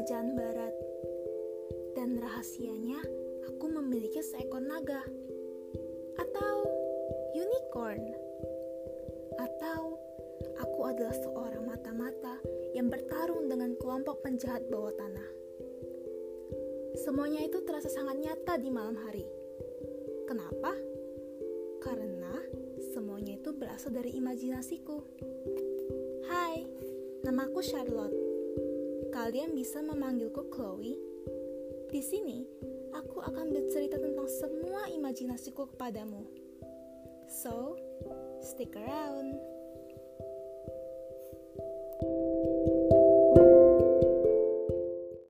kerajaan barat. Dan rahasianya, aku memiliki seekor naga. Atau unicorn. Atau aku adalah seorang mata-mata yang bertarung dengan kelompok penjahat bawah tanah. Semuanya itu terasa sangat nyata di malam hari. Kenapa? Karena semuanya itu berasal dari imajinasiku. Hai, namaku Charlotte. Kalian bisa memanggilku Chloe. Di sini, aku akan bercerita tentang semua imajinasiku kepadamu. So, stick around.